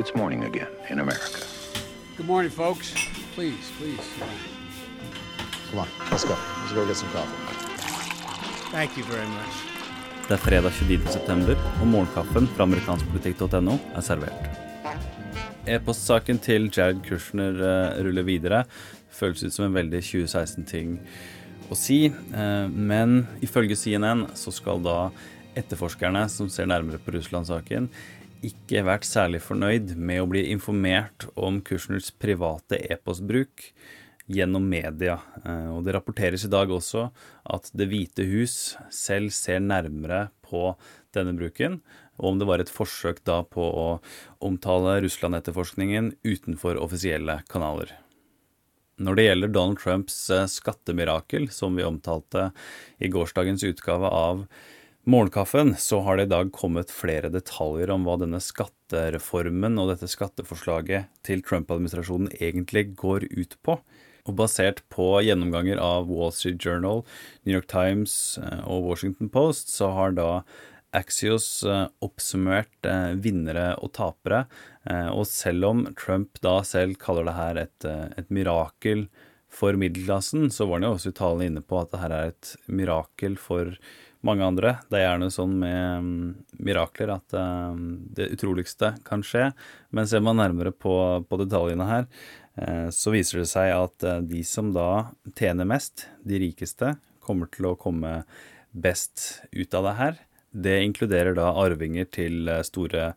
It's morning again in America. Good morning, folks. Please, please. Come on, let's go. Let's go get some coffee. Thank you very much. Det er fredag 29. september, og morgenkaffen fra amerikanskpolitikk.no er servert. E-postsaken til Jared Kushner eh, ruller videre. Føles ut som en veldig 2016-ting å si, eh, men ifølge CNN så skal da etterforskerne som ser nærmere på Russland-saken, ikke vært særlig fornøyd med å bli informert om Kushners private e-postbruk gjennom media. Eh, Og det rapporteres i dag også at Det hvite hus selv ser nærmere på denne bruken, og om det var et forsøk da på å omtale Russland-etterforskningen utenfor offisielle kanaler. Når det gjelder Donald Trumps eh, skattemirakel, som vi omtalte i gårsdagens utgave av Morgenkaffen, så har det i dag kommet flere detaljer om hva denne skattereformen og dette skatteforslaget til Trump-administrasjonen egentlig går ut på. Og basert på gjennomganger av Wall Street Journal, New York Times eh, og Washington Post, så har da Axios eh, oppsummert eh, vinnere og tapere. Og selv om Trump da selv kaller det her et, et mirakel for middelklassen, så var han jo også i talen inne på at det her er et mirakel for mange andre. Det er gjerne sånn med um, mirakler at um, det utroligste kan skje. Men ser man nærmere på, på detaljene her, uh, så viser det seg at uh, de som da tjener mest, de rikeste, kommer til å komme best ut av det her. Det inkluderer da arvinger til eh, store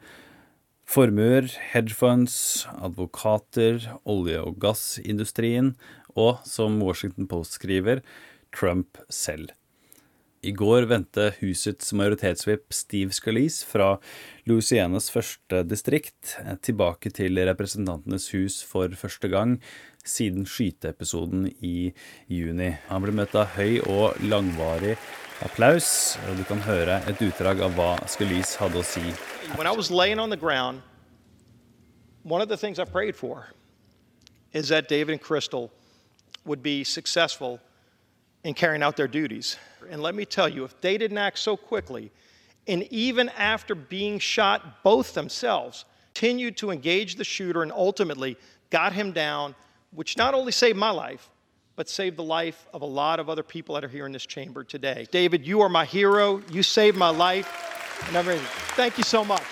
formuer, hedgefunds, advokater, olje- og gassindustrien, og som Washington Post skriver, Trump selv. I går vendte husets majoritetsvipp Steve Scalise fra Louisianas første distrikt eh, tilbake til Representantenes hus for første gang siden skyteepisoden i juni. Han ble møtt av høy og langvarig applaus, og du kan høre et utdrag av hva Scalise hadde å si. Ground, one of the things I prayed for is that David and Crystal would be successful in carrying out their duties. And let me tell you, if they didn't act so quickly, and even after being shot both themselves, continued to engage the shooter and ultimately got him down, which not only saved my life, but saved the life of a lot of other people that are here in this chamber today. David, you are my hero. You saved my life. Thank you so much.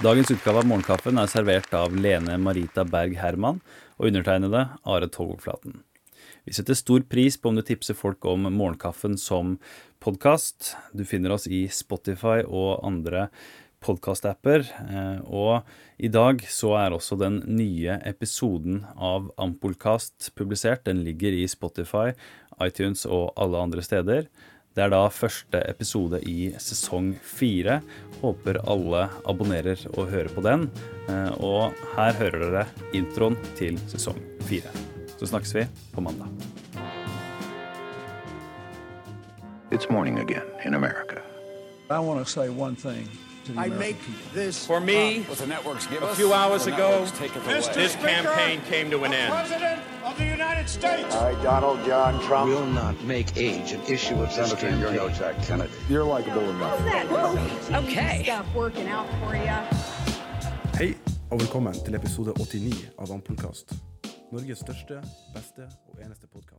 Dagens utgave av Morgenkaffen er servert av Lene Marita Berg Herman og undertegnede Are Togflaten. Vi setter stor pris på om du tipser folk om Morgenkaffen som podkast. Du finner oss i Spotify og andre podkastapper. eh, Og i dag så er også den nye episoden av Ampolkast publisert. Den ligger i Spotify, iTunes og alle andre steder. Det er da første episode i sesong fire. Håper alle abonnerer og hører på den. Eh, Og her hører dere introen til sesong fire. Så snakkes vi på mandag. It's morning again in America. I want to say one thing to the I American make people. this For me, what the networks give a us, few hours the ago, networks take this campaign came to an end. President of the United States. I, Donald John Trump. will not make age an issue of this Senator, you're no campaign. Jack Kennedy. You're likable enough. Okay. Stuff working out for you. Hei, og velkommen til episode 89 av Ampolkast. Norges største, beste og eneste podkast.